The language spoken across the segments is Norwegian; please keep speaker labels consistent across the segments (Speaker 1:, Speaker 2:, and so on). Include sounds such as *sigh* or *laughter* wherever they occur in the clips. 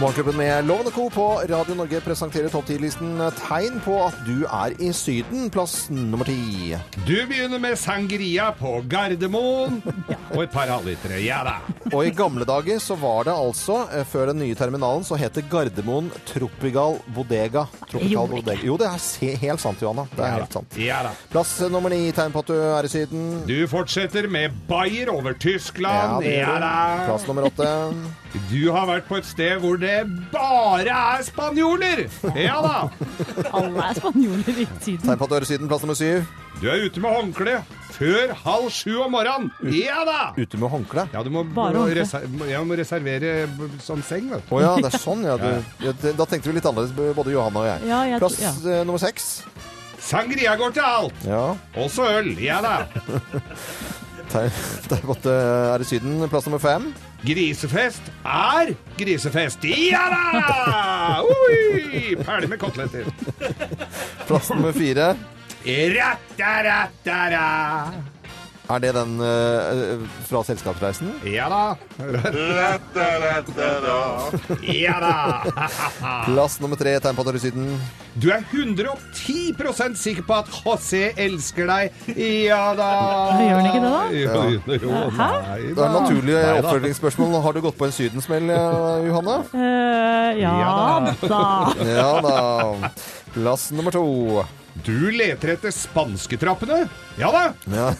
Speaker 1: Morgenklubben med Lovende Co. på Radio Norge presenterer topp 10-listen tegn på at du er i Syden, plass nummer ti.
Speaker 2: Du begynner med sangria på Gardermoen og et par halvlitere. Ja da.
Speaker 1: Og i gamle dager så var det altså, eh, før den nye terminalen, så het det Gardermoen Tropical Bodega. Tropical Bodega. Jo, det er helt sant, Johanna. Det er
Speaker 2: Ja
Speaker 1: helt sant.
Speaker 2: Ja da.
Speaker 1: Plass nummer ni, tegn på at du er i Syden.
Speaker 2: Du fortsetter med Bayer over
Speaker 1: Ja,
Speaker 2: Tyskland.
Speaker 1: det
Speaker 2: Ja,
Speaker 1: gjør du.
Speaker 2: da.
Speaker 1: Plass nummer åtte.
Speaker 2: Du har vært på et sted hvor det bare er spanjoler. Ja da.
Speaker 3: Alle er spanjoler i Syden.
Speaker 1: Tegn på at du er i Syden, plass nummer syv.
Speaker 2: Du er ute med håndkle før halv sju om morgenen. Ja da.
Speaker 1: Ute med håndkle.
Speaker 2: Ja, du må,
Speaker 3: Bare
Speaker 2: må, reser jeg må reservere sånn som seng, vet du.
Speaker 1: Å ja, det er *laughs* sånn, ja. Du, ja, da tenkte vi litt annerledes, både Johanna og jeg.
Speaker 3: Ja, jeg
Speaker 1: Plass eh, nummer seks.
Speaker 2: Sangria går til alt.
Speaker 1: Ja.
Speaker 2: Også øl. Ja da. *laughs*
Speaker 1: På at *laughs* er i Syden, plass nummer fem.
Speaker 2: Grisefest er grisefest. Ja da! Oi! Ferdig med koteletter.
Speaker 1: Plass nummer fire.
Speaker 2: Rattarattara.
Speaker 1: Er det den uh, fra Selskapsreisen?
Speaker 2: Ja da. Ja da. *laughs*
Speaker 1: Plass nummer tre, tegn på at du er i Syden.
Speaker 2: Du er 110 sikker på at José elsker deg. Ja da.
Speaker 3: Gjør han ikke det, da?
Speaker 2: Jo, jo,
Speaker 3: Hæ?
Speaker 2: nei
Speaker 1: Det er naturlige naturlig oppfølgingsspørsmål. Har du gått på en sydensmell, eh, Johanne?
Speaker 3: Uh, ja
Speaker 2: Ja
Speaker 3: da.
Speaker 1: Ja da. Plass nummer to.
Speaker 2: Du leter etter spansketrappene? Ja da.
Speaker 1: Ja.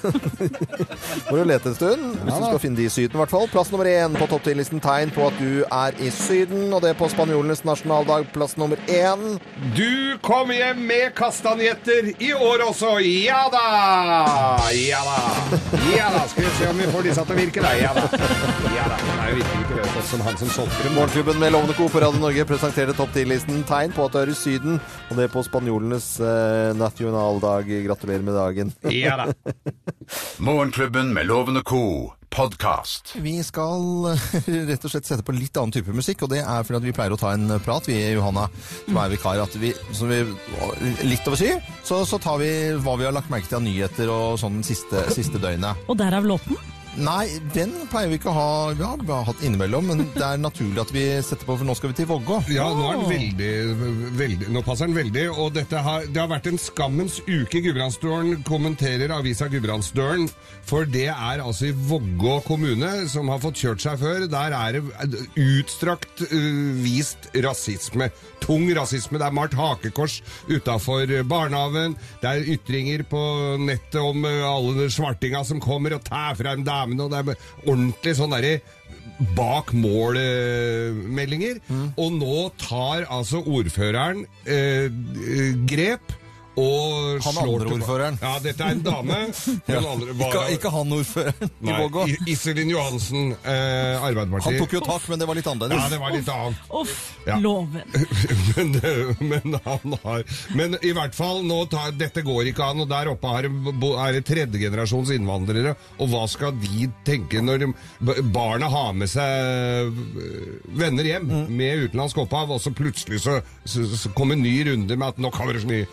Speaker 1: *laughs* Må du lete en stund, hvis du skal finne de i Syden i hvert fall. Plass nummer én på topp 10-listen tegn på at du er i Syden, og det er på spanjolenes nasjonaldag. Plass nummer én.
Speaker 2: Du kom hjem med kastanjetter i år også. Ja da! Ja da. Ja da. Skal vi se om vi får disse til å virke, da. Ja da. Ja da. Nei, det virker ikke det, som han som solgte dem.
Speaker 1: Morgenklubben med Lovende Co. på Radio Norge presenterte topp 10-listen tegn på at du er i Syden, og det er på spanjolenes eh, nasjonaldag. Gratulerer med dagen.
Speaker 2: Ja da. *laughs*
Speaker 4: Morgenklubben med Loven og Co. Podcast.
Speaker 1: Vi skal eh, rett og slett sette på litt annen type musikk, og det er fordi at vi pleier å ta en prat, vi, Johanna, som er vikar. At vi, som vi, litt over syv, så, så tar vi hva vi har lagt merke til av nyheter og sånn siste, siste døgnet.
Speaker 3: Og derav låten.
Speaker 1: Nei, den pleier vi ikke å ha. Vi har hatt innimellom, men det er naturlig at vi setter på, for nå skal vi til Vågå.
Speaker 2: Ja, nå veldig, veldig Nå passer den veldig. Og har, det har vært en skammens uke i Gudbrandsdølen, kommenterer avisa Gudbrandsdølen. For det er altså i Vågå kommune, som har fått kjørt seg før. Der er det utstrakt uh, vist rasisme. Tung rasisme. Det er malt hakekors utafor barnehagen. Det er ytringer på nettet om uh, alle svartinga som kommer og tar frem damene. noe det er ordentlig sånn derre bak mål-meldinger. Og nå tar altså ordføreren eh, eh, grep og
Speaker 1: Han
Speaker 2: slår
Speaker 1: andre ordføreren.
Speaker 2: Ja, dette er en dame. *laughs* ja. andre
Speaker 1: Ikke,
Speaker 2: var-
Speaker 1: ikke han ordføreren i
Speaker 2: Nei,
Speaker 1: Vågå.
Speaker 2: I- Iselin Johansen, eh, Arbeiderpartiet.
Speaker 1: Han tok jo tak, men det var litt
Speaker 2: Ja, det var litt annet.
Speaker 3: Uff,
Speaker 2: Ja.
Speaker 3: loven. *laughs*
Speaker 2: men, men han har Men i hvert fall, nå tar, dette går ikke an, og der oppe er er det tredjegenerasjons innvandrere. Og hva skal de tenke når barna har med seg øh, venner hjem
Speaker 1: Mm.
Speaker 2: med utenlandsk opphav, og så plutselig så, så, så kommer en ny runde med at nå kommer det så mye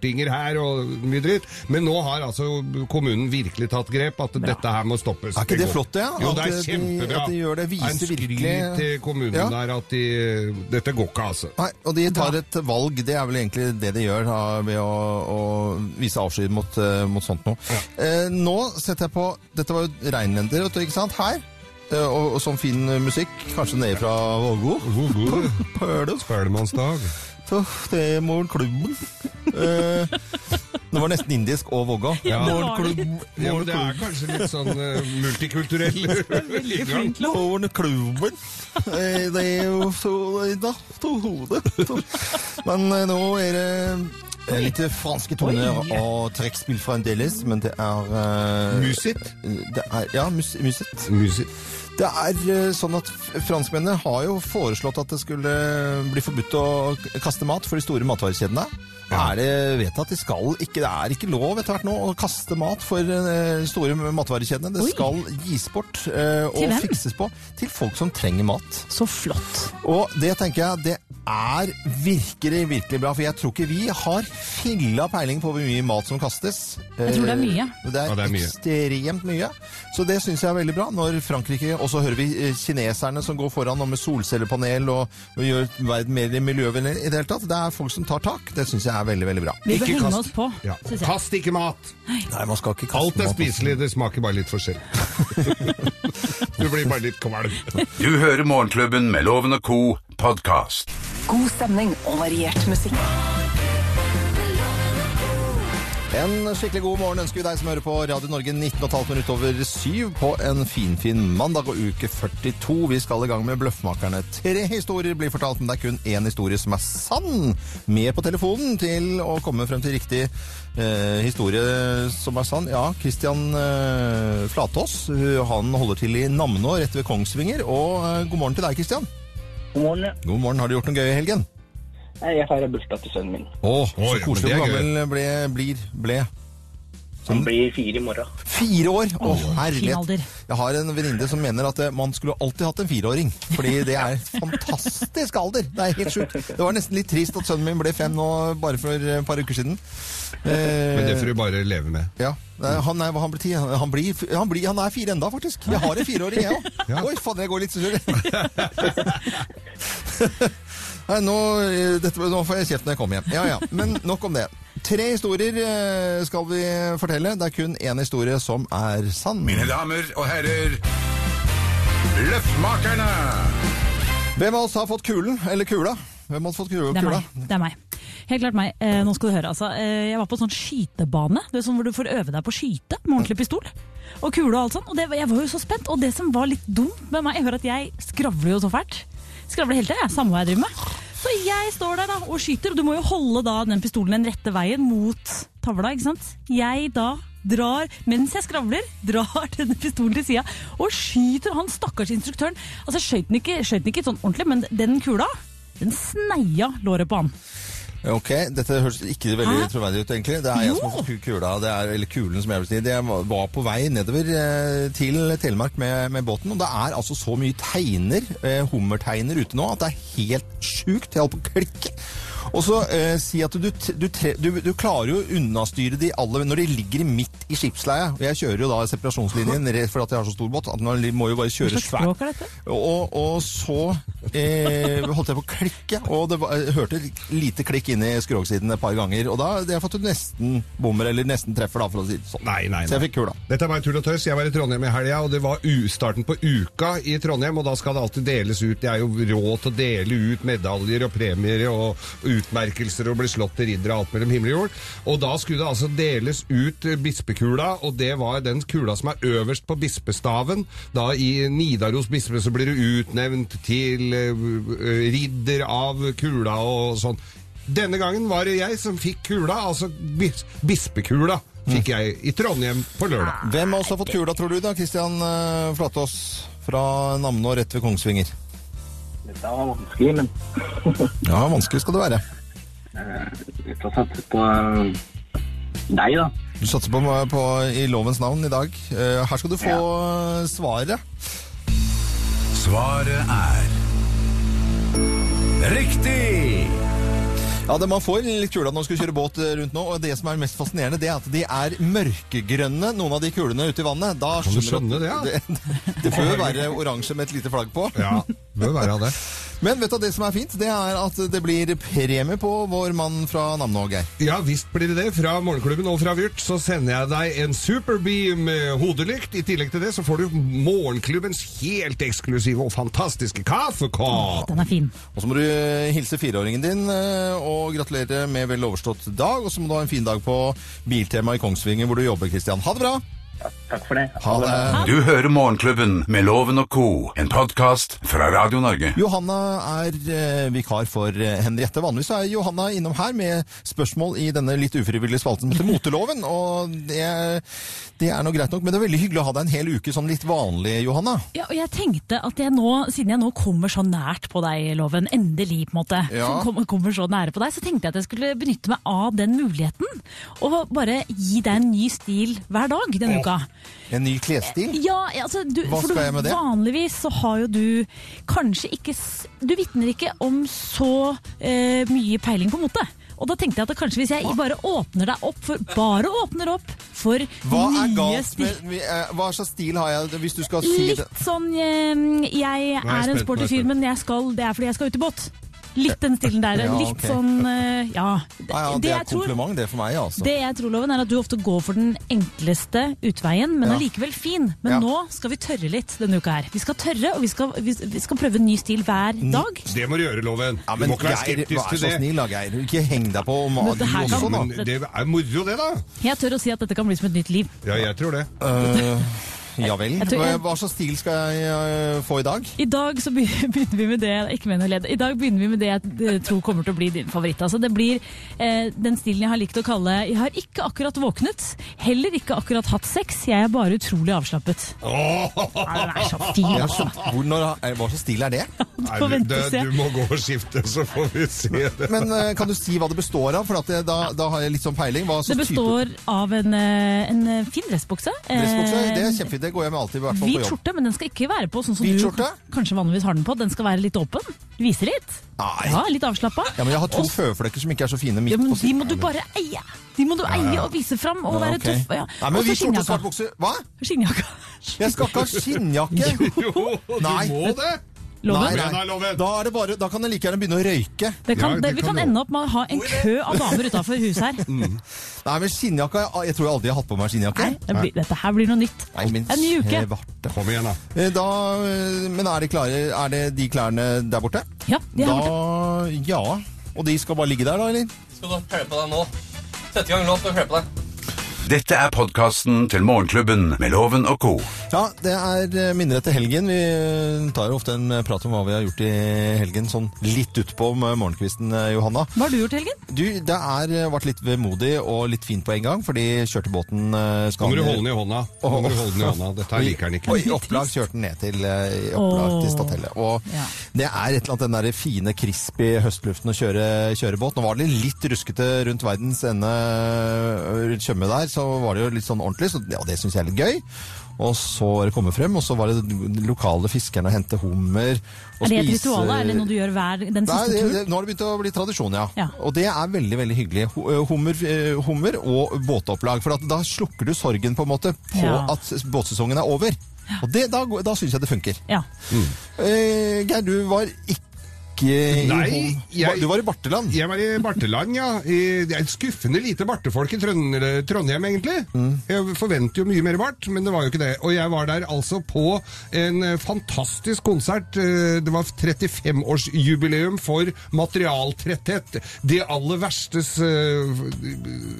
Speaker 2: svertinger her og mye dritt. Men nå har altså kommunen virkelig tatt grep, at dette her må stoppes.
Speaker 1: Er ikke det flott, det?
Speaker 2: Jo, det er
Speaker 1: de-
Speaker 2: kjempebra.
Speaker 1: at de gjør det, viser
Speaker 2: Det er en skryt
Speaker 1: virkelig-
Speaker 2: til kommunen
Speaker 1: Ja.
Speaker 2: der at de, dette går ikke, altså.
Speaker 1: Nei, og de tar et valg, det er vel egentlig det de gjør da, ved å, å vise avsky mot, eh, mot sånt noe. Eh, nå setter jeg på Dette var jo reinlender, ikke sant? Her. Eh, og, og sånn fin musikk, kanskje nede fra Vågå. *laughs* Pøle.
Speaker 2: Spellemannsdag.
Speaker 1: Så det er morgenklubben. Eh, det var nesten indisk og Vågå.
Speaker 2: Ja.
Speaker 1: Morgenklubben.
Speaker 2: Ja, men det er kanskje litt sånn uh, multikulturell. *laughs*
Speaker 1: Morgenklubben. Eh, det er jo så natt to hodet. Men eh, nå er det er litt franske toner og trekkspill fremdeles, men det er eh,
Speaker 2: Musit?
Speaker 1: Det er, ja, mus, musit.
Speaker 2: Musit.
Speaker 1: Det er eh, sånn at franskmennene har jo foreslått at det skulle bli forbudt å kaste mat for de store matvarekjedene. Er det vedtatt? De skal ikke, det er ikke lov etter hvert nå å kaste mat for de store matvarekjedene. Det
Speaker 3: Oi.
Speaker 1: skal gis bort eh, og
Speaker 3: hvem?
Speaker 1: fikses på til folk som trenger mat.
Speaker 3: Så flott.
Speaker 1: Og det tenker jeg, det er virkelig, virkelig bra. For jeg tror ikke vi har filla peiling på hvor mye mat som kastes.
Speaker 3: Jeg tror det er mye.
Speaker 1: Eh, Det er,
Speaker 2: Ja, det er mye.
Speaker 1: ekstremt mye. Så det syns jeg er veldig bra. Når Frankrike Og så hører vi eh, kineserne som går foran og med solcellepanel og, og gjør verden mer miljøvennlig i det hele tatt. Det er folk som tar tak. Det syns jeg er veldig, veldig bra.
Speaker 3: Vi bør henge oss på,
Speaker 2: Ja. Kast ikke mat!
Speaker 1: Nei, man skal ikke kaste
Speaker 2: Alt er spiselig, det smaker bare litt forskjellig. *laughs* du blir bare litt kvalm.
Speaker 4: Du hører Morgenklubben med Loven og Co. podkast.
Speaker 5: God stemning og variert musikk.
Speaker 1: En skikkelig god morgen ønsker vi deg som hører på Radio Norge 19,5 minutter over syv på en finfin mandag og uke 42. Vi skal i gang med Bløffmakerne. Tre historier blir fortalt, men det er kun én historie som er sann. Med på telefonen til å komme frem til riktig eh, historie som er sann. Ja, Christian eh, Flatås, han holder til i Namnå rett ved Kongsvinger. Og eh, god morgen til deg, Christian.
Speaker 6: God morgen.
Speaker 1: God morgen. Har du gjort noe gøy i helgen?
Speaker 6: Nei, Jeg feirer bursdag til sønnen min.
Speaker 1: Åh,
Speaker 2: Å,
Speaker 1: så
Speaker 2: men
Speaker 1: koselig.
Speaker 2: er
Speaker 1: Hvor
Speaker 2: gøy.
Speaker 1: gammel ble, blir, ble?
Speaker 6: Han blir fire i morgen.
Speaker 1: Fire år! Å,
Speaker 3: fin
Speaker 1: herlighet.
Speaker 3: alder.
Speaker 1: Jeg har en venninne som mener at eh, man skulle alltid hatt en fireåring. Fordi det er *laughs* fantastisk alder. Det er helt sjukt. Det var nesten litt trist at sønnen min ble fem nå bare for et par uker siden.
Speaker 2: Men det
Speaker 1: Eh,
Speaker 2: får du bare leve med.
Speaker 1: ja. Nei, Han, nei, han, blir, ti? han, blir, han, blir, han er fire enda, faktisk. Jeg har en fireåring, jeg òg.
Speaker 2: Ja.
Speaker 1: Oi, fader, jeg går litt sur. *laughs* Nei, nå, eh, dette, nå får jeg kjeft når jeg kommer hjem. Ja, ja. Men nok om det. Tre historier eh, skal vi fortelle. Det er kun én historie som er sann.
Speaker 4: Mine damer og herrer, Løftmakerne!
Speaker 1: Hvem av oss har fått kulen? Eller kula? Hvem har fått kula?
Speaker 3: Det er meg. Det er meg. Helt klart meg. Eh, nå skal du høre. Altså, eh, jeg var på sånn skytebane, det er sånn hvor du får øve deg på å skyte med ordentlig pistol. Og kule og alt sånt. Og det, jeg var jo så spent. Og det som var litt dumt med meg, jeg hører at jeg skravler jo så fælt. Tida, jeg. Samme hva jeg driver med. Så jeg står der da og skyter, og du må jo holde da den pistolen den rette veien mot tavla, ikke sant. Jeg da drar, mens jeg skravler, *laughs* drar denne pistolen til sida og skyter han stakkars instruktøren. Altså, skjøt den ikke, den ikke sånn ordentlig, men den kula, den sneia låret på han.
Speaker 1: Ok, dette høres ikke veldig troverdig ut, egentlig. Det er jeg som har fått kula, det er, eller kulen som jeg vil si. Var- var på vei nedover eh, til Telemark med, med båten, og det er altså så mye teiner, eh, hummerteiner ute nå, at det er helt sjukt. Jeg holder på å klikke. Og så eh, si at du, du, tre- du, du klarer jo å unnastyre de alle når de ligger midt i skipsleie. Og jeg kjører jo da separasjonslinjen rett for at jeg har så stor båt. At man må jo bare kjøre svært.
Speaker 3: er?
Speaker 1: Og, og så eh, holdt jeg på å klikke, og det var, jeg hørte lite klikk inn i skrogsiden et par ganger. Og da det har fått du nesten bommer, eller nesten treffer, da, for å si det sånn.
Speaker 2: Nei, nei, nei.
Speaker 1: Så jeg fikk kula.
Speaker 2: Dette er bare tull og tøys. Jeg var i Trondheim i helga, og det var u starten på uka i Trondheim. Og da skal det alltid deles ut. Det er jo råd til å dele ut medaljer og premier og utmerkelser og ble slått til ridder av alt mellom himmel og jord. Og da skulle det altså deles ut eh, bispekula, og det var den kula som er øverst på bispestaven. Da i Nidaros bispe så blir du utnevnt til eh, eh, ridder av kula og sånn. Denne gangen var det jeg som fikk kula, altså bis bispekula fikk jeg i Trondheim på lørdag.
Speaker 1: Hvem av oss har fått kula, tror du da? Kristian Flatås fra Namno rett ved Kongsvinger.
Speaker 6: Dette var vanskelig, men *laughs*
Speaker 1: Ja, vanskelig skal det være.
Speaker 6: vi får satse på eh, deg, da.
Speaker 1: Du satser på, på i lovens navn i dag. Eh, her skal du få ja. svaret.
Speaker 4: Svaret er Riktig!
Speaker 1: Ja, det Man får litt kula når man skal kjøre båt eh, rundt nå, og det som er mest fascinerende, det er at de er mørkegrønne, noen av de kulene ute i vannet. Da
Speaker 2: Kan du skjønne
Speaker 1: at
Speaker 2: det, ja? *laughs*
Speaker 1: det, det får jo være oransje med et lite flagg på.
Speaker 2: Ja, bør være det.
Speaker 1: Men vet du det som er fint? Det er at det blir premie på vår mann fra Namno, Geir.
Speaker 2: Ja, visst blir det det. Fra Morgenklubben og fra Vyrt så sender jeg deg en Superbeam eh, hodelykt. I tillegg til det så får du Morgenklubbens helt eksklusive og fantastiske kaffekopp.
Speaker 3: Den er fin.
Speaker 1: Og så må du hilse fireåringen din eh, og gratulere med vel overstått dag. Og så må du ha en fin dag på Biltema i Kongsvinger hvor du jobber, Kristian. Ha det bra!
Speaker 6: Takk for det.
Speaker 1: Ha det.
Speaker 4: Du hører Morgenklubben med Loven og co., en podkast fra Radio Norge.
Speaker 1: Johanna er eh, vikar for eh, Henriette. Vanligvis er Johanna innom her med spørsmål i denne litt ufrivillige spalten som heter Moteloven. Og det, det er nå greit nok, men det er veldig hyggelig å ha deg en hel uke sånn litt vanlig, Johanna.
Speaker 3: Ja, og jeg tenkte at jeg nå, siden jeg nå kommer så nært på deg, Loven, endelig på en måte,
Speaker 1: Ja.
Speaker 3: kommer, kommer så nære på deg, så tenkte jeg at jeg skulle benytte meg av den muligheten, og bare gi deg en ny stil hver dag denne uka.
Speaker 1: En ny klesstil.
Speaker 3: Ja, altså, du,
Speaker 1: Hva skal
Speaker 3: du,
Speaker 1: jeg med det?
Speaker 3: Vanligvis så har jo du kanskje ikke Du vitner ikke om så eh, mye peiling på mote. Og da tenkte jeg at kanskje hvis jeg bare åpner deg opp for Bare åpner opp for
Speaker 1: Hva er
Speaker 3: nye
Speaker 1: galt
Speaker 3: stil.
Speaker 1: med eh, Hva slags stil har jeg, hvis du skal si
Speaker 3: Litt
Speaker 1: det?
Speaker 3: sånn eh, Jeg
Speaker 2: jeg
Speaker 3: er en sporty fyr, men jeg skal, det er fordi jeg skal ut i båt. Litt den stilen der. *laughs*
Speaker 1: Ja,
Speaker 3: Litt
Speaker 1: ok.
Speaker 3: sånn eh, Ja.
Speaker 1: Ah, ja, det er
Speaker 3: et
Speaker 1: kompliment, det for meg, altså.
Speaker 3: det jeg tror, Loven, er at du ofte går for den enkleste utveien, men
Speaker 1: Ja.
Speaker 3: allikevel fin. Men
Speaker 1: Ja.
Speaker 3: nå skal vi tørre litt denne uka her. Vi skal tørre, og vi skal, vi, vi skal prøve en ny stil hver dag.
Speaker 2: Det må du gjøre, Loven.
Speaker 1: Ja,
Speaker 2: du må ikke være skeptisk til det.
Speaker 1: vær så snill da, Geir. Ikke heng deg på
Speaker 3: her
Speaker 1: du
Speaker 3: kan-
Speaker 1: også, da.
Speaker 2: Det er moro, det, da.
Speaker 3: Jeg tør å si at dette kan bli som et nytt liv.
Speaker 2: Ja, jeg tror det.
Speaker 1: Eh, ja vel.
Speaker 3: Jeg
Speaker 1: Hva, slags stil skal jeg eh, få i dag?
Speaker 3: I dag så *laughs* begynner vi med det ikke med noe ledd. I dag begynner vi med det jeg eh, tror kommer til å bli din favoritt. Altså, det blir eh, den stilen jeg har likt å kalle Jeg har ikke akkurat våknet, heller ikke akkurat hatt sex, jeg er bare utrolig avslappet. Ja, den er så fin,
Speaker 1: Ja,
Speaker 3: altså.
Speaker 1: Hvor, når, eh, hva slags stil er det? *laughs*
Speaker 2: Nei, du, det, du må gå og skifte, så får vi se det.
Speaker 1: Men eh, kan du si hva det består av? For at det, da, da har jeg litt sånn peiling. Hva
Speaker 3: Det
Speaker 1: består
Speaker 3: består av en, en fin dressbukse.
Speaker 1: type dressbukse? Det er kjempefint. Det går jeg med alltid, i hvert fall
Speaker 3: Hvit
Speaker 1: jobb.
Speaker 3: skjorte, men den skal ikke være på sånn som
Speaker 1: Hvit
Speaker 3: du
Speaker 1: skjorte?
Speaker 3: kanskje vanligvis har den på. Den skal være litt åpen. Vise litt.
Speaker 1: Nei.
Speaker 3: Ja, litt avslappa.
Speaker 1: Ja, men jeg har to
Speaker 3: Og-
Speaker 1: føflekker som ikke er så fine midt
Speaker 3: Ja, men
Speaker 1: på
Speaker 3: de må du bare eie. De må du eie og vise fram og
Speaker 1: Ja,
Speaker 3: være tøff. Ja.
Speaker 1: Nei, men
Speaker 3: Og så
Speaker 1: hvit skjorte, svart
Speaker 3: skinnjakka.
Speaker 1: bukse Hva?
Speaker 3: Skinnjakka.
Speaker 1: Jeg skal ikke ha skinnjakke! *laughs*
Speaker 2: Jo, du
Speaker 1: Nei.
Speaker 2: må det!
Speaker 3: Loven.
Speaker 1: Nei,
Speaker 2: da,
Speaker 1: nei.
Speaker 2: Loven.
Speaker 1: Da, er det bare, da kan jeg like gjerne begynne å røyke.
Speaker 3: Det kan, det,
Speaker 2: det
Speaker 3: vi
Speaker 2: kan
Speaker 3: ende opp med å ha en kø av damer utafor huset her. *laughs*
Speaker 1: Nei, men skinnjakka Jeg tror jeg aldri har hatt på meg skinnjakke.
Speaker 3: Nei, det blir, dette her blir noe nytt.
Speaker 1: Nei, men,
Speaker 3: En ny uke.
Speaker 1: svarte.
Speaker 2: Kom igjen, da.
Speaker 1: Eh, Da, eh, men er de klare? Er det de klærne der borte?
Speaker 3: Ja, de er
Speaker 1: Da
Speaker 3: borte.
Speaker 1: Ja. Og de skal bare ligge der, da, eller?
Speaker 7: Skal du høre på deg nå? Sett i gang låt og hør på deg.
Speaker 4: Dette er podkasten til Morgenklubben med Loven og co.
Speaker 1: Ja, det er eh, minner etter helgen. Vi eh, tar jo ofte en eh, prat om hva vi har gjort i helgen, sånn litt utpå med morgenkvisten, Johanna.
Speaker 3: Hva har du gjort i helgen?
Speaker 1: Du, det har vært litt vemodig og litt fint på en gang, fordi kjørte båten eh,
Speaker 2: Nå må du holde den i hånda. Nå må du holde den i hånda. Dette her liker han ikke.
Speaker 1: Og i opplag kjørte den ned til, i opplag til Statellet. Og
Speaker 3: Ja.
Speaker 1: det er et eller annet den der fine, crispy høstluften å kjøre, kjøre båt. Nå var det litt ruskete rundt verdens ende rundt Tjøme der, så var det jo litt sånn ordentlig, så ja, det syns jeg er litt gøy. Og så var det komme frem, og så var det de lokale fiskerne å hente hummer. Og
Speaker 3: Er det et
Speaker 1: spise-
Speaker 3: ritual? Er det noe du gjør hver den
Speaker 1: Nei,
Speaker 3: siste
Speaker 1: det,
Speaker 3: turen?
Speaker 1: det, nå har det begynt å bli tradisjon, ja.
Speaker 3: Ja.
Speaker 1: Og det er veldig veldig hyggelig. Hummer, hummer og båtopplag. For at da slukker du sorgen på en måte på
Speaker 3: Ja.
Speaker 1: at båtsesongen er over. Og det, da, da syns jeg det funker.
Speaker 3: Ja.
Speaker 1: Eh, Geir, du var ikke i
Speaker 2: Nei, jeg-
Speaker 1: Du var i Barteland.
Speaker 2: Jeg var i Barteland, ja. I, det er et skuffende lite bartefolk i Trondheim, egentlig. Jeg forventer jo mye mer bart, men det var jo ikke det. Og jeg var der altså på en eh, fantastisk konsert. Eh, Det var 35-årsjubileum for materialtretthet. Det aller verstes uh,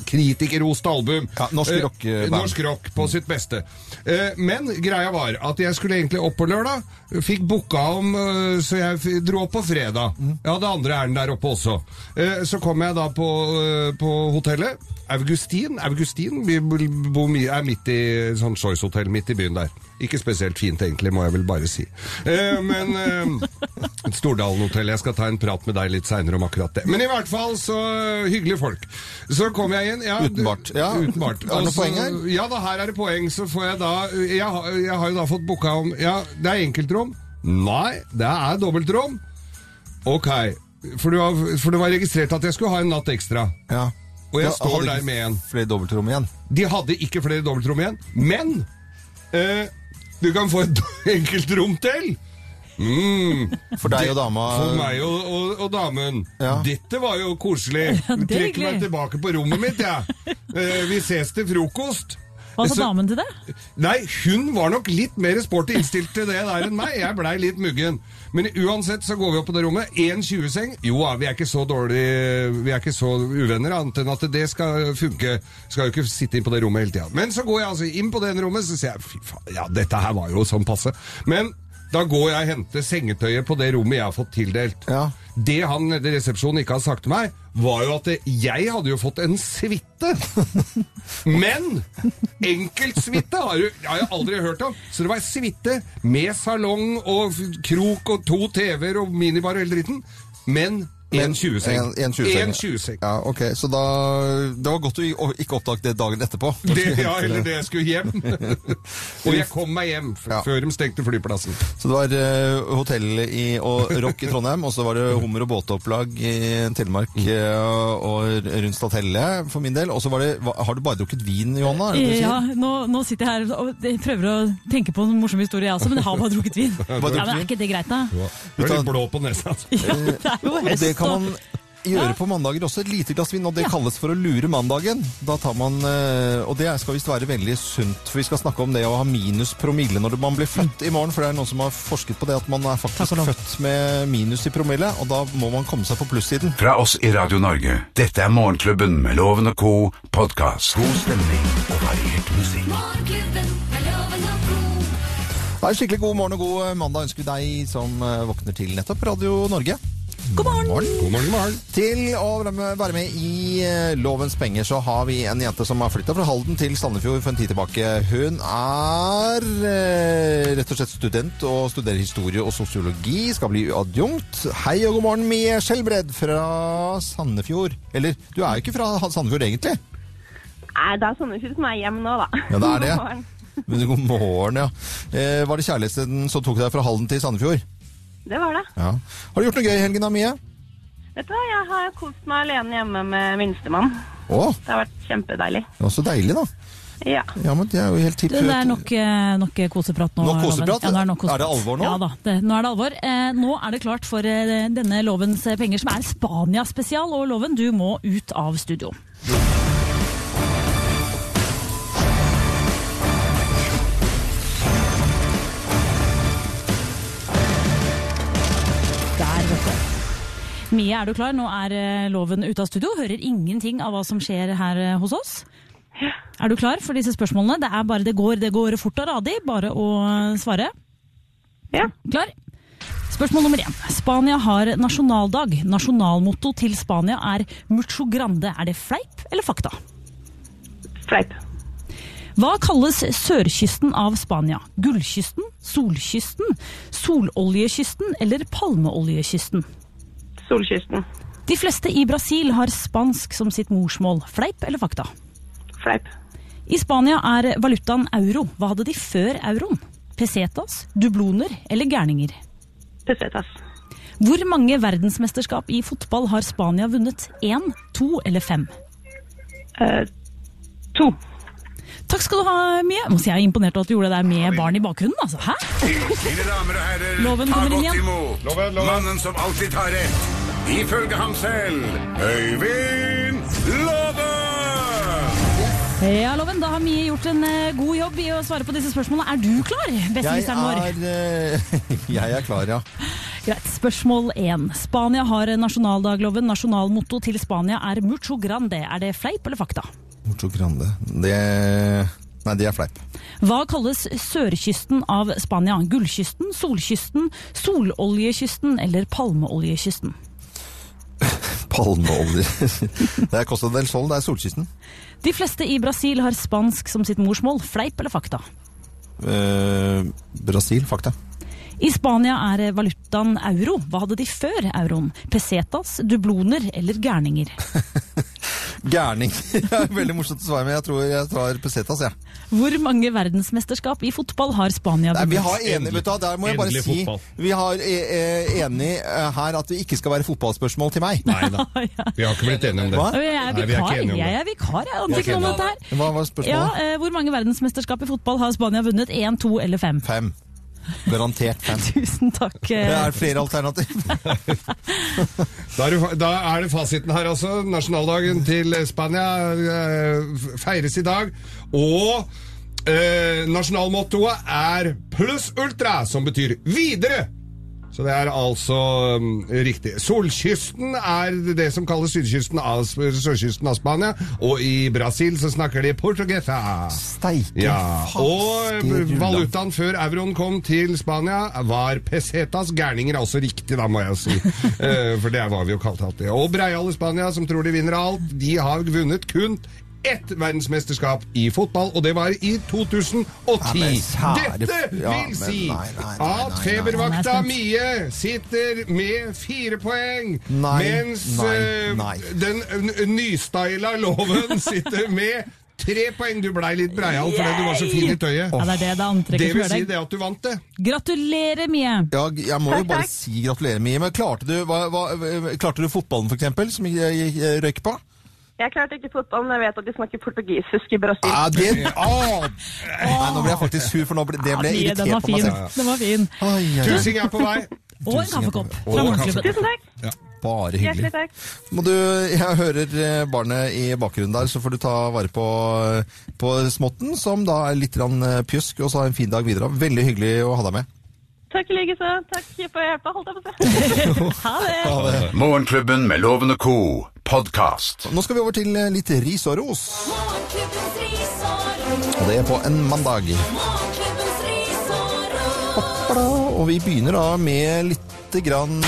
Speaker 2: kritikerroste album.
Speaker 1: Ja, norsk
Speaker 2: rock.
Speaker 1: rockband.
Speaker 2: norsk rock på sitt beste. Eh, Men greia var at jeg skulle egentlig opp på lørdag. Fikk booka om, eh, så jeg dro opp på fredag. Jeg hadde andre ærend der oppe også. Eh, Så kom jeg da på, eh, på hotellet. Augustin. Augustin vi er midt i sånn Choice-hotell midt i byen der. Ikke spesielt fint egentlig, må jeg vel bare si. Eh, Men eh, Stordalen hotell. Jeg skal ta en prat med deg litt seinere om akkurat det. Men i hvert fall så hyggelige folk. Så kom jeg inn. Ja,
Speaker 1: Uten bart. Ja.
Speaker 2: Uten bart.
Speaker 1: Er det noe poeng her?
Speaker 2: Ja da, her er det poeng. Så får jeg da Jeg, jeg har jo da fått booka om Ja, det er enkeltrom. Nei, det er dobbeltrom. Ok. For, du har, for det var registrert at jeg skulle ha en natt ekstra.
Speaker 1: Ja.
Speaker 2: Og jeg
Speaker 1: Ja,
Speaker 2: står
Speaker 1: hadde
Speaker 2: der
Speaker 1: ikke
Speaker 2: med en.
Speaker 1: Flere dobbeltrom igjen.
Speaker 2: De hadde ikke flere dobbeltrom igjen, men eh, du kan få et *laughs* enkeltrom til! Mm,
Speaker 1: For deg og dama
Speaker 2: for meg og, og, og damen.
Speaker 1: Ja.
Speaker 2: Dette var jo koselig. *laughs*
Speaker 3: Ja, det er
Speaker 2: Trekker meg
Speaker 3: hyggelig.
Speaker 2: tilbake på rommet mitt, jeg. Eh, vi ses til frokost.
Speaker 3: Hva sa
Speaker 2: Så-
Speaker 3: damen til det?
Speaker 2: Nei, hun var nok litt mer sporty innstilt til det der enn meg. Jeg blei litt muggen. Men uansett så går vi opp på det rommet. 1,20-seng. Jo ja, vi er ikke så dårlige Vi er ikke så uvenner, annet enn at det skal funke. Skal jo ikke sitte inn på det rommet hele tida. Men så går jeg altså inn på det rommet, så sier jeg fy faen, ja, dette her var jo sånn passe. Men da går jeg og henter sengetøyet på det rommet jeg har fått tildelt.
Speaker 1: Ja.
Speaker 2: Det han i resepsjonen ikke har sagt til meg, var jo at jeg hadde jo fått en suite. *laughs* Men enkeltsuite har, du- har jeg aldri hørt om. Så det var suite med salong og krok og to TV-er og minibar og hele dritten. Men en 20-seng.
Speaker 1: En- en 20-seng.
Speaker 2: 20-seng.
Speaker 1: Ja, ok, Så da, det var godt du ikke oppdaget det dagen etterpå. *laughs*
Speaker 2: Det, ja, eller det jeg skulle hjem. *laughs* og jeg kom meg hjem f
Speaker 1: Ja.
Speaker 2: før de stengte flyplassen.
Speaker 1: Så det var uh, hotell i, og rock i Trondheim, og så var det hummer- og båtopplag i Telemark
Speaker 2: Mm.
Speaker 1: eh, og rundt Stathelle for min del. Og så var det Har du bare drukket vin, Johanna?
Speaker 3: Ja, nå, nå sitter jeg her og prøver å tenke på en morsom historie, jeg også, men jeg har bare drukket vin. *laughs* Ja,
Speaker 1: drukket
Speaker 3: men Er ikke det greit, da?
Speaker 2: Du er litt blå på nesa. altså.
Speaker 3: Ja, det er jo høst.
Speaker 1: Kan man gjøre på mandager også. Et lite glass vin, og det
Speaker 3: Ja.
Speaker 1: kalles for å lure mandagen. Da tar man, eh, Og det skal visst være veldig sunt, for vi skal snakke om det å ha minus promille når man blir født i morgen. For det er noen som har forsket på det, at man er faktisk født med minus i promille, og da må man komme seg på plussiden.
Speaker 4: Fra oss i Radio Norge. Dette er Morgenklubben med Loven og co. podkast. God stemning og variert musikk.
Speaker 8: Morgenklubben med loven og co.
Speaker 1: Det er en skikkelig god morgen og god eh, mandag ønsker vi deg som eh, våkner til nettopp Radio Norge.
Speaker 3: God morgen!
Speaker 2: God morgen, god morgen.
Speaker 1: Til å være med- i eh, Lovens penger så har vi en jente som har flytta fra Halden til Sandefjord for en tid tilbake. Hun er eh, rett og slett student og studerer historie og sosiologi. Skal bli adjunkt. Hei og god morgen, Mie Skjelbred fra Sandefjord. Eller, du er jo ikke fra Sandefjord egentlig?
Speaker 9: Nei, det er Sandefjord som er hjem nå, da.
Speaker 1: Ja, det er det. *laughs*
Speaker 9: God morgen.
Speaker 1: Men god morgen, ja. Eh, var det kjærligheten som tok deg fra Halden til Sandefjord?
Speaker 9: Det var det.
Speaker 1: Ja. Har du gjort noe gøy i helgen da, Mie?
Speaker 9: Vet du hva, jeg har kost meg alene hjemme med minstemann.
Speaker 1: Åh.
Speaker 9: Det har vært kjempedeilig.
Speaker 1: det var så deilig, da.
Speaker 9: Ja.
Speaker 1: Ja, men det er jo helt tipp.
Speaker 3: Det er nok, eh, nok koseprat nå.
Speaker 1: Nok koseprat?
Speaker 3: Ja, nå er, nok koseprat.
Speaker 1: Er det alvor nå?
Speaker 3: Ja da, det, nå er det alvor. Eh, nå er det klart for eh, denne lovens eh, penger, som er Spania-spesial. Og loven, du må ut av studio. Mie, er du klar? Nå er eh, loven ute av studio. Hører ingenting av hva som skjer her eh, hos oss. Ja. Er du klar for disse spørsmålene? Det, er bare, det, går, det går fort og radig. Bare å eh, svare.
Speaker 9: Ja.
Speaker 3: Klar? Spørsmål nummer én. Spania har nasjonaldag. Nasjonalmotto til Spania er mucho grande. Er det fleip eller fakta?
Speaker 9: Fleip.
Speaker 3: Hva kalles sørkysten av Spania? Gullkysten, solkysten, sololjekysten eller palmeoljekysten?
Speaker 9: Solkysten.
Speaker 3: De fleste i Brasil har spansk som sitt morsmål. Fleip eller fakta?
Speaker 9: Fleip.
Speaker 3: I Spania er valutaen euro. Hva hadde de før euroen? Pesetas, dubloner eller gærninger?
Speaker 9: Pesetas.
Speaker 3: Hvor mange verdensmesterskap i fotball har Spania vunnet? Én, to eller fem?
Speaker 9: Eh, to.
Speaker 3: Takk skal du ha, Mie. Må si Jeg er imponert over at du gjorde det der med barn i bakgrunnen. Altså. Hæ?
Speaker 4: Mine damer og herrer,
Speaker 3: Loven
Speaker 4: ta
Speaker 3: kommer inn
Speaker 4: godt
Speaker 3: igjen.
Speaker 4: imot
Speaker 2: Loven, loven.
Speaker 4: mannen som alltid tar rett. Ifølge ham selv, Øyvind Love!
Speaker 3: Ja, Loven, Da har Mie gjort en eh, god jobb i å svare på disse spørsmålene. Er du klar,
Speaker 1: Jeg
Speaker 3: bestemisteren vår?
Speaker 1: eh, *laughs* jeg er klar, ja.
Speaker 3: Greit. Spørsmål én. Spania har nasjonaldagloven. Nasjonalmotto til Spania er mucho grande. Er det fleip eller fakta?
Speaker 1: Mucho grande. Det Nei, det er fleip.
Speaker 3: Hva kalles sørkysten av Spania? Gullkysten, solkysten, sololjekysten eller palmeoljekysten? *laughs*
Speaker 1: Palmeolje. Det er Costa del Sol, det er solkysten.
Speaker 3: De fleste i Brasil har spansk som sitt morsmål. Fleip eller fakta?
Speaker 1: Eh, Brasil, fakta.
Speaker 3: I Spania er valutaen euro. Hva hadde de før euroen? Pesetas, dubloner eller gærninger? *laughs*
Speaker 1: Gærning. *laughs* Er veldig morsomt å svare, men jeg tror jeg tar pesetas, jeg.
Speaker 3: Hvor mange verdensmesterskap i fotball har Spania
Speaker 1: vunnet? vi har enig, vet du, der må jeg bare
Speaker 2: Endelig
Speaker 1: si
Speaker 2: fotball.
Speaker 1: Vi har eh, eh, enig eh, her at det ikke skal være fotballspørsmål til meg.
Speaker 2: Nei da. *laughs* Vi har ikke blitt enige om det.
Speaker 1: Hva?
Speaker 3: Jeg er
Speaker 2: Nei, er
Speaker 3: vikar, jeg
Speaker 2: det.
Speaker 3: er vikar. Jeg aner ikke noe om dette her.
Speaker 1: Hva var
Speaker 3: Ja,
Speaker 1: spørsmålet?
Speaker 3: eh, hvor mange verdensmesterskap i fotball har Spania vunnet? Én, to eller fem?
Speaker 1: Fem. Garantert fan. *laughs*
Speaker 3: Tusen takk. eh.
Speaker 1: Det er flere alternativ. *laughs*
Speaker 2: Da er, det, da er det fasiten her, altså. Nasjonaldagen til Spania eh, feires i dag. Og Eh, nasjonalmottoet er pluss ultra, som betyr videre. Så det er altså um, riktig. Solkysten er det som kalles sydkysten av, sørkysten av Spania, og i Brasil så snakker de portugesa.
Speaker 1: Steike
Speaker 2: Ja, og valutaen før euroen kom til Spania var pesetas. Gærninger er også riktig, da, må jeg si. uh, *laughs* For det var vi jo kalt alltid. Og Breial i Spania, som tror de vinner alt, de har vunnet kun ett verdensmesterskap i fotball, og det var i 2010.
Speaker 1: Ja,
Speaker 2: Dette
Speaker 1: ja,
Speaker 2: vil si
Speaker 1: nei, nei, nei, nei,
Speaker 2: at febervakta
Speaker 3: er.
Speaker 2: Mie sitter med fire poeng,
Speaker 1: Nei,
Speaker 2: mens
Speaker 1: nei,
Speaker 2: eh,
Speaker 1: nei.
Speaker 2: den nystyla loven *laughs* sitter med tre poeng. Du blei litt breial fordi du var så fin i tøyet.
Speaker 3: Ja, det er det det antrekket Det
Speaker 2: vil si det at du vant det.
Speaker 3: Gratulerer, Mie!
Speaker 1: Ja, jeg må jo bare
Speaker 9: takk.
Speaker 1: si gratulerer, Mie. Men klarte du, hva, hva, klarte du fotballen, eksempel, som jeg, jeg, jeg røyk på?
Speaker 9: Jeg klarte ikke fotball, men jeg vet at de snakker portugisisk i Brasil.
Speaker 1: Ja, det, Åh! *laughs* Nei, nå ble jeg faktisk sur, for nå ble, det ble
Speaker 3: Mie,
Speaker 1: irritert på meg selv.
Speaker 3: Den var fin.
Speaker 2: Tusing er på vei.
Speaker 3: Og en kaffekopp fra Morgenklubben.
Speaker 9: Tusen takk.
Speaker 1: Bare
Speaker 9: Hjertelig
Speaker 1: hyggelig.
Speaker 9: takk.
Speaker 1: Må du, jeg hører eh, barnet i bakgrunnen der, så får du ta vare på, på småtten, som da er litt eh, pjusk, og så ha en fin dag videre. Veldig hyggelig å ha deg med.
Speaker 9: Takk i like så. Takk for hjelpa, holdt jeg på å si. *laughs*
Speaker 3: Ha det!
Speaker 4: Morgenklubben med Loven og co. podkast.
Speaker 1: Nå skal vi over til eh, litt ris og ros,
Speaker 8: ris og ros.
Speaker 1: og det er på en mandag.
Speaker 8: Og
Speaker 1: vi begynner da med litt grann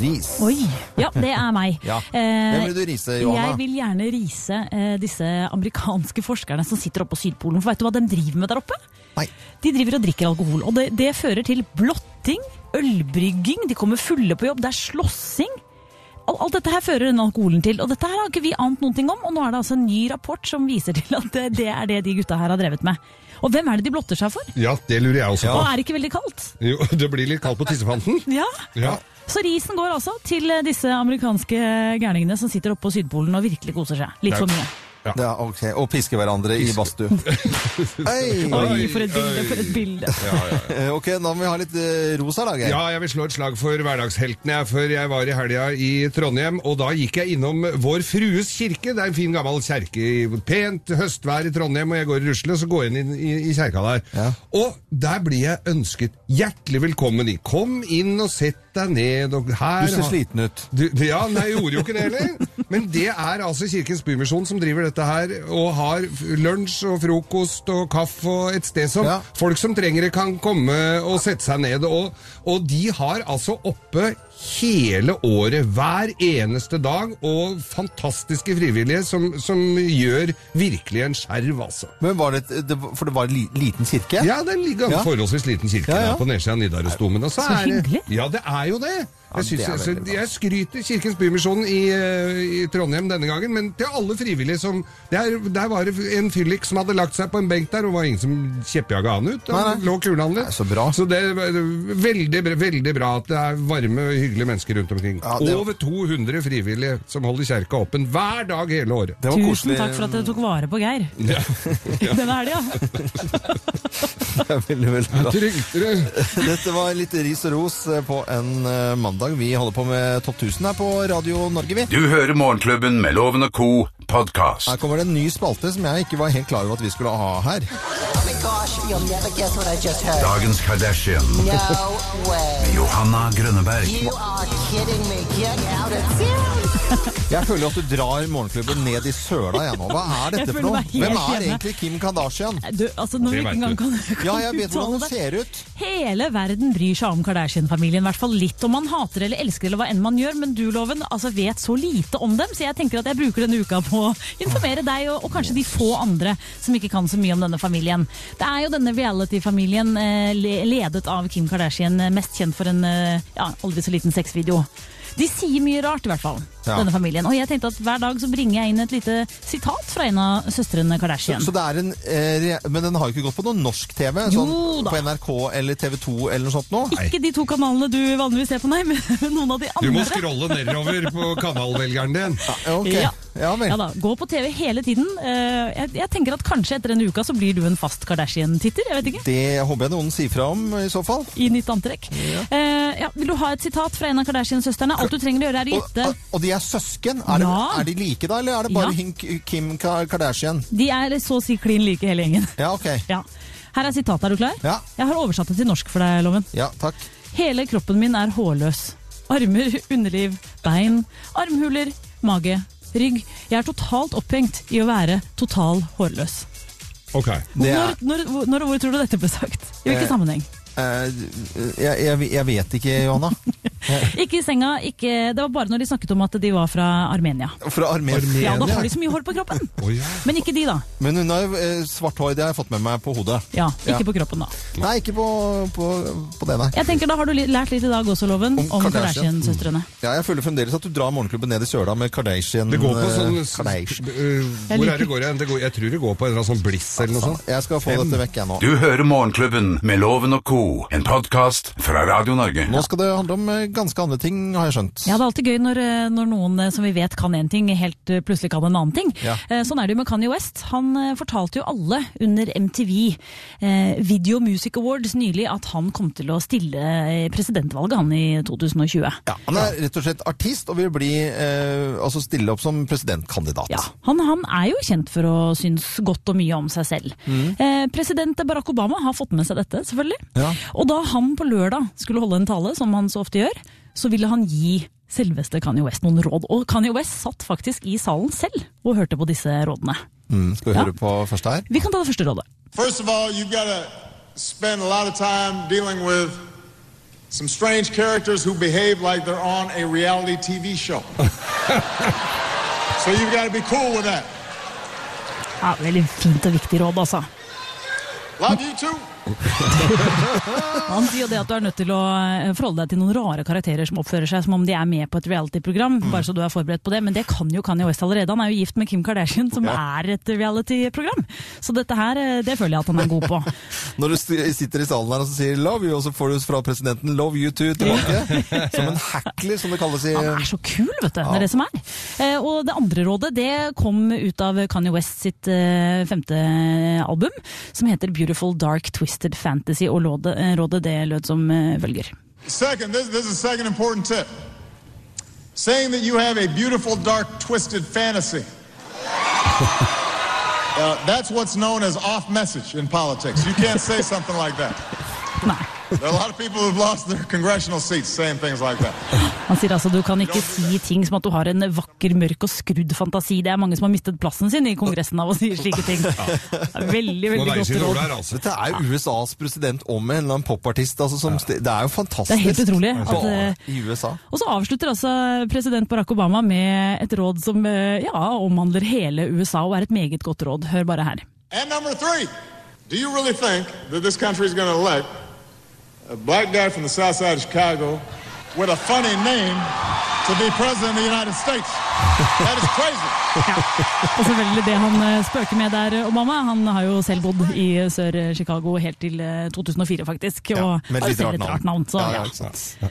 Speaker 1: ris.
Speaker 3: Oi. Ja, det er meg.
Speaker 1: Ja.
Speaker 3: Eh,
Speaker 1: Hvem vil du rise, Johanna?
Speaker 3: Jeg vil gjerne rise eh, disse amerikanske forskerne som sitter oppe på Sydpolen. For vet du hva de driver med der oppe?
Speaker 1: Nei.
Speaker 3: De driver og drikker alkohol. Og det, det fører til blotting, ølbrygging, de kommer fulle på jobb, det er slåssing. Alt dette her fører denne alkoholen til, og dette her har ikke vi ant noen ting om. Og nå er det altså en ny rapport som viser til at det, det er det de gutta her har drevet med. Og hvem er det de blotter seg for?
Speaker 2: Ja, det lurer jeg også
Speaker 3: Og er det ikke veldig kaldt?
Speaker 2: Jo, *laughs* det blir litt kaldt på tissefanten. *laughs*
Speaker 3: Ja.
Speaker 2: Ja.
Speaker 3: Så risen går altså til disse amerikanske gærningene som sitter oppe på Sydpolen og virkelig koser seg. Litt for mye.
Speaker 1: Det er ok, Og piske hverandre i badstue. *laughs*
Speaker 3: Oi, for et bilde, for et bilde.
Speaker 1: Eh, *laughs* Ok, nå må vi ha litt eh, ros her, da,
Speaker 2: Ja, jeg vil slå et slag for hverdagsheltene, for jeg var i helga i Trondheim, og da gikk jeg innom Vår Frues kirke. Det er en fin gammel kjerke i pent høstvær i Trondheim, og jeg går i rusle, så går jeg inn i, i, i kjerka der.
Speaker 1: Ja.
Speaker 2: Og der blir jeg ønsket hjertelig velkommen i. Kom inn og sett deg ned, og her
Speaker 1: Du ser sliten ut.
Speaker 2: du, ja, nei, jeg gjorde jo ikke det heller. Men det er altså Kirkens Bymisjon som driver dette her, og har lunsj og frokost og kaffe og et sted som
Speaker 1: Ja.
Speaker 2: folk som trenger det kan komme og sette seg ned. Og, og de har altså oppe hele året, hver eneste dag, og fantastiske frivillige som, som gjør virkelig en skjerv, altså.
Speaker 1: Men var det, det, For det var en liten kirke?
Speaker 2: Ja, det er en
Speaker 1: Ja.
Speaker 2: forholdsvis liten kirke
Speaker 1: Ja, ja.
Speaker 2: der på nedsida av Nidarosdomen. Så,
Speaker 3: Så
Speaker 2: er det-
Speaker 3: hyggelig.
Speaker 2: Ja, det er jo det. Jeg, synes,
Speaker 1: det er
Speaker 2: så jeg skryter Kirkens Bymisjon i, eh, i Trondheim denne gangen, men til alle frivillige som Der, der var det en fyllik som hadde lagt seg på en benk der, og var ingen som kjeppjaga han ut. Han
Speaker 1: nei.
Speaker 2: lå kulen
Speaker 1: Nei, så bra.
Speaker 2: Så det er veldig, veldig bra at det er varme, hyggelige mennesker rundt omkring.
Speaker 1: Ja, var-
Speaker 2: Over 200 frivillige som holder kjerka åpen hver dag hele året.
Speaker 1: Det var
Speaker 3: Tusen
Speaker 1: koselig.
Speaker 3: takk for at dere tok vare på Geir. Denne helga.
Speaker 1: Det er veldig, veldig bra. *laughs* Dette var litt ris og ros eh, på en eh, mandag. Vi holder på med Topp 1000 her på Radio Norge, vi.
Speaker 4: Du hører Morgenklubben med Loven og co. podkast.
Speaker 1: Her kommer det en ny spalte som jeg ikke var helt klar over at vi skulle ha her.
Speaker 10: Oh gosh, you'll never guess what I just heard.
Speaker 4: Dagens Kardashian.
Speaker 10: No way.
Speaker 4: Johanna Grønneberg.
Speaker 10: You are kidding me. Get out of town.
Speaker 1: Jeg føler at du drar morgenklubben ned i søla jeg nå. Hva er dette for noe? Hvem er egentlig Kim Kardashian?
Speaker 3: Du, altså Når vi ikke engang kan, kan
Speaker 1: Ja, jeg vet hvordan hun ser ut.
Speaker 3: Hele verden bryr seg om Kardashian-familien, i hvert fall litt. Om man hater eller elsker eller hva enn man gjør, men du, Loven, altså vet så lite om dem, så jeg tenker at jeg bruker denne uka på å informere deg og, og kanskje de få andre som ikke kan så mye om denne familien. Det er jo denne reality-familien eh, ledet av Kim Kardashian, eh, mest kjent for en eh, ja, aldri så liten sexvideo. De sier mye rart, i hvert fall,
Speaker 1: Ja.
Speaker 3: denne familien. Og jeg tenkte at hver dag så bringer jeg inn et lite sitat fra en av søstrene Kardashian.
Speaker 1: Så det er en, eh, men den har jo ikke gått på noe norsk TV?
Speaker 3: Jo
Speaker 1: Sånn
Speaker 3: da.
Speaker 1: på NRK eller TV 2 eller noe sånt nå?
Speaker 3: Ikke de to kanalene du vanligvis ser på, nei, *laughs* men noen av de andre.
Speaker 2: Du må scrolle nedover på kanalvelgeren din.
Speaker 1: Ja, ok.
Speaker 3: Ja.
Speaker 1: Ja.
Speaker 3: Ja da, Gå på TV hele tiden. Eh, Jeg, jeg tenker at Kanskje etter en uke så blir du en fast Kardashian-titter. jeg vet ikke.
Speaker 1: Det håper jeg noen sier fra om i så fall.
Speaker 3: I nytt antrekk. Eh, ja, vil du ha et sitat fra en av Kardashian-søstrene? Alt du trenger å gjøre, er å
Speaker 1: Og,
Speaker 3: gjette.
Speaker 1: og de de er søsken. Er,
Speaker 3: Ja.
Speaker 1: det, er de like da, eller er det bare
Speaker 3: Ja.
Speaker 1: Kim Kardashian?
Speaker 3: De er så å si klin like hele gjengen.
Speaker 1: Ja, ok.
Speaker 3: Ja. Her er sitatet, er du klar?
Speaker 1: Ja.
Speaker 3: Jeg har oversatt det til norsk for deg, Loven.
Speaker 1: Ja, takk.
Speaker 3: Hele kroppen min er hårløs. Armer, underliv, bein, armhuler, mage, rygg. Jeg er totalt opphengt i å være total hårløs.
Speaker 2: Ok.
Speaker 1: Det er,
Speaker 3: Når, når, når og hvor tror du dette ble sagt? I hvilken
Speaker 1: Eh,
Speaker 3: sammenheng?
Speaker 1: Eh, jeg, jeg, jeg vet ikke, Johanna. *laughs*
Speaker 3: Ikke i senga, ikke Det var bare når de snakket om at de var fra Armenia.
Speaker 1: Fra Armenia.
Speaker 3: Ja, da har de så mye hår på kroppen.
Speaker 2: oh, ja.
Speaker 3: Men ikke de, da.
Speaker 1: Men hun har eh, svart hår, det har jeg fått med meg på hodet.
Speaker 3: Ja,
Speaker 1: Ja.
Speaker 3: Ikke på kroppen, da.
Speaker 1: Nei, ikke på, på, på det, nei.
Speaker 3: Jeg tenker Da har du lært litt i dag også, Loven,
Speaker 1: Om
Speaker 3: om,
Speaker 1: Kardashian.
Speaker 3: Kardashian-søstrene.
Speaker 1: Ja, jeg føler fremdeles at du drar morgenklubben ned i søla med Kardashian.
Speaker 2: Det går på
Speaker 1: eh,
Speaker 2: sånn
Speaker 1: Kardashian.
Speaker 2: Hvor er det går? Det går, jeg tror det går på en eller annen sånn Bliss eller noe sånt.
Speaker 1: Jeg skal få
Speaker 2: Fem.
Speaker 1: dette vekk, jeg nå.
Speaker 4: Du hører Morgenklubben med Loven og co., en podkast fra Radio Norge.
Speaker 1: Nå skal det handle om eh, ganske andre ting, har jeg skjønt.
Speaker 3: Ja, Det er alltid gøy når, eh, når noen eh, som vi vet kan én ting, helt plutselig kan en annen ting.
Speaker 1: Ja.
Speaker 3: Sånn er det jo med Kanye West. Han fortalte jo alle under MTV Video Music Awards nylig at han kom til å stille presidentvalget han i 2020.
Speaker 1: Ja, han er rett og slett artist og vil bli, eh, altså stille opp som presidentkandidat.
Speaker 3: Ja, han, han er jo kjent for å synes godt og mye om seg selv. Eh, president Barack Obama har fått med seg dette, selvfølgelig.
Speaker 1: Ja.
Speaker 3: Og da han på lørdag skulle holde en tale, som han så ofte gjør, så ville han gi selveste Kanye West noen råd. Og Kanye West satt faktisk i salen selv og hørte på disse rådene.
Speaker 1: Mm, skal vi
Speaker 3: Ja.
Speaker 1: høre på første her?
Speaker 3: Vi kan ta det første rådet.
Speaker 11: First of all, you've got to spend a lot of time dealing with some strange characters who behave like they're on a reality TV show. *laughs* so you've got to be cool with that.
Speaker 3: Ja, Veldig fint og viktig råd, altså.
Speaker 11: Love you too. *laughs*
Speaker 3: Han sier det at du er nødt til å eh, forholde deg til noen rare karakterer som oppfører seg som om de er med på et reality-program, bare så du er forberedt på det. Men det kan jo Kanye West allerede. Han er jo gift med Kim Kardashian, som er et reality-program. Så dette her, eh, det føler jeg at han er god på. *laughs*
Speaker 1: Når du sitter i salen her og sier 'love you', og så får du fra presidenten 'love you too' tilbake. *laughs* som en hackler, som det kalles i
Speaker 3: Han er så kul, vet du. Det er det som er. Eh, og det andre rådet det kom ut av Kanye West sitt femte album, som heter Beautiful Dark Twisted Fantasy, og rådet, eh, rådet det lød som eh, følger.
Speaker 11: Second, this, this is second important tip. Saying that you have a beautiful, dark, twisted fantasy. *laughs* Uh, that's what's known as off message in politics. You can't say something like that. *laughs*
Speaker 3: Nei.
Speaker 11: There are a lot of people who've lost their congressional seats saying things like that.
Speaker 3: Han sier altså du kan ikke si ting som at du har en vakker, mørk og skrudd fantasi. Det er mange som har mistet plassen sin i Kongressen av å si slike ting. Veldig, veldig godt råd.
Speaker 2: altså.
Speaker 1: Dette er USAs president om en eller annen popartist. Altså, som Det er jo fantastisk.
Speaker 3: Det er helt utrolig at, eh,
Speaker 1: I USA.
Speaker 3: Og så avslutter altså president Barack Obama med et råd som eh, ja, omhandler hele USA, og er et meget godt råd. Hør bare her.
Speaker 11: And number three, do you really think that this country is going to elect a black guy from the south side of Chicago with a funny name to be president of the United States? That is crazy. *laughs*
Speaker 3: Og selvfølgelig det han eh, spøker med der, Obama. Han har jo selv bodd i Sør-Chicago helt til eh, 2004, faktisk. Og
Speaker 1: med et litt rart navn.
Speaker 3: Så,
Speaker 1: Ja,
Speaker 3: ja.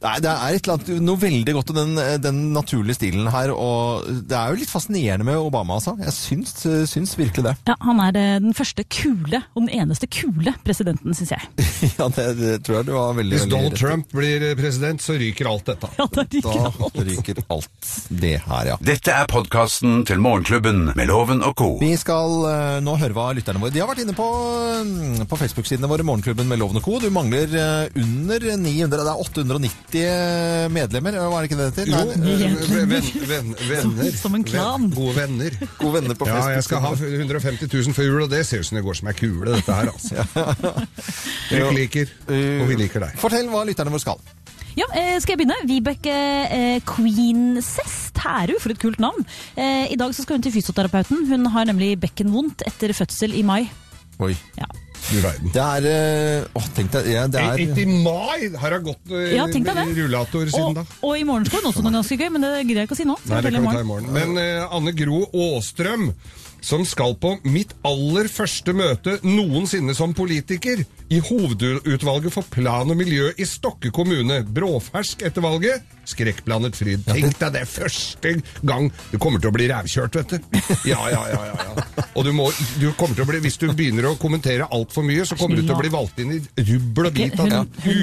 Speaker 1: Nei, det er et eller annet, noe veldig godt i den, den naturlige stilen her, og det er jo litt fascinerende med Obama, altså. Jeg syns, syns virkelig det.
Speaker 3: Ja, han er eh, den første kule, og den eneste kule presidenten, syns jeg. *laughs*
Speaker 1: ja, det, det tror jeg du var veldig
Speaker 2: Hvis Donald
Speaker 1: veldig.
Speaker 2: Trump blir president, så ryker alt dette.
Speaker 3: Ja, det ryker
Speaker 1: Da
Speaker 3: alt.
Speaker 1: ryker alt det her, ja.
Speaker 4: Dette er podkasten til Morgenklubben med Loven og co.
Speaker 1: Vi skal uh, nå høre hva lytterne våre De har vært inne på, mm, på Facebook-sidene våre, Morgenklubben med Loven og Co. Du mangler uh, under 900, det er 890 medlemmer, hva er det ikke det det
Speaker 2: Jo,
Speaker 1: heter? Nei,
Speaker 3: det-
Speaker 2: venn, venn, venn, *laughs* venner.
Speaker 3: Som en klan.
Speaker 2: Venn- Gode venner. *laughs*
Speaker 1: Gode venner på
Speaker 2: Ja, jeg skal ha 150 000 før jul, og det ser ut som det går som ei kule, dette her, altså. *laughs* Dere liker, og vi liker deg.
Speaker 1: Fortell hva lytterne våre skal.
Speaker 3: Ja, eh, skal jeg begynne? Vibeke eh, Queencess Tæru, for et kult navn. Eh, I dag så skal hun til fysioterapeuten. Hun har nemlig bekkenvondt etter fødsel i mai.
Speaker 1: Oi.
Speaker 3: Ja.
Speaker 2: Du verden.
Speaker 1: Det er eh, Åh, tenk deg ja, det er,
Speaker 2: Ikke i mai! Har hun gått eh,
Speaker 3: Ja, tenk deg det.
Speaker 2: rullator siden
Speaker 3: Og,
Speaker 2: da?
Speaker 3: og i morgen skal hun også noe ganske gøy, men det gidder jeg ikke å si nå.
Speaker 2: Nei, det kan vi ta i morgen. Men uh, Anne Gro Åstrøm som skal på mitt aller første møte noensinne som politiker i hovedutvalget for plan og miljø i Stokke kommune. Bråfersk etter valget. Skrekkblandet fryd. Tenk deg det første gang Du kommer til å bli rævkjørt, vet du. Ja, ja, ja. ja, ja. Og du må, du kommer til å bli, hvis du begynner å kommentere altfor mye, så kommer du til å bli valgt inn i rubbel og bit av u,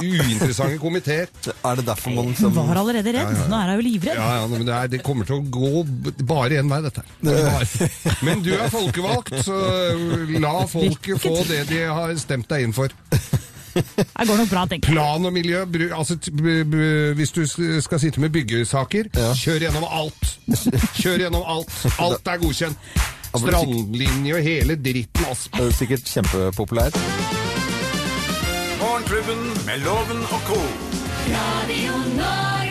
Speaker 2: uinteressante komiteer.
Speaker 1: Er det derfor man
Speaker 3: Hun
Speaker 1: liksom
Speaker 3: var allerede redd.
Speaker 2: Ja, ja, ja.
Speaker 3: Nå er hun jo livredd.
Speaker 2: Ja, ja, men det, er, det kommer til å gå bare én vei, dette her. Men du er folkevalgt, så la folket få det de har stemt deg inn for.
Speaker 3: Det går nok bra, tenker jeg.
Speaker 2: Plan og miljø, bru- altså, t- b- b- hvis du skal sitte med byggesaker, kjør gjennom alt. Kjør gjennom alt. Alt er godkjent. Strandlinje og hele dritten, altså.
Speaker 1: Det er sikkert kjempepopulært.
Speaker 4: Morgenklubben med Loven og co.
Speaker 8: Radio Norge.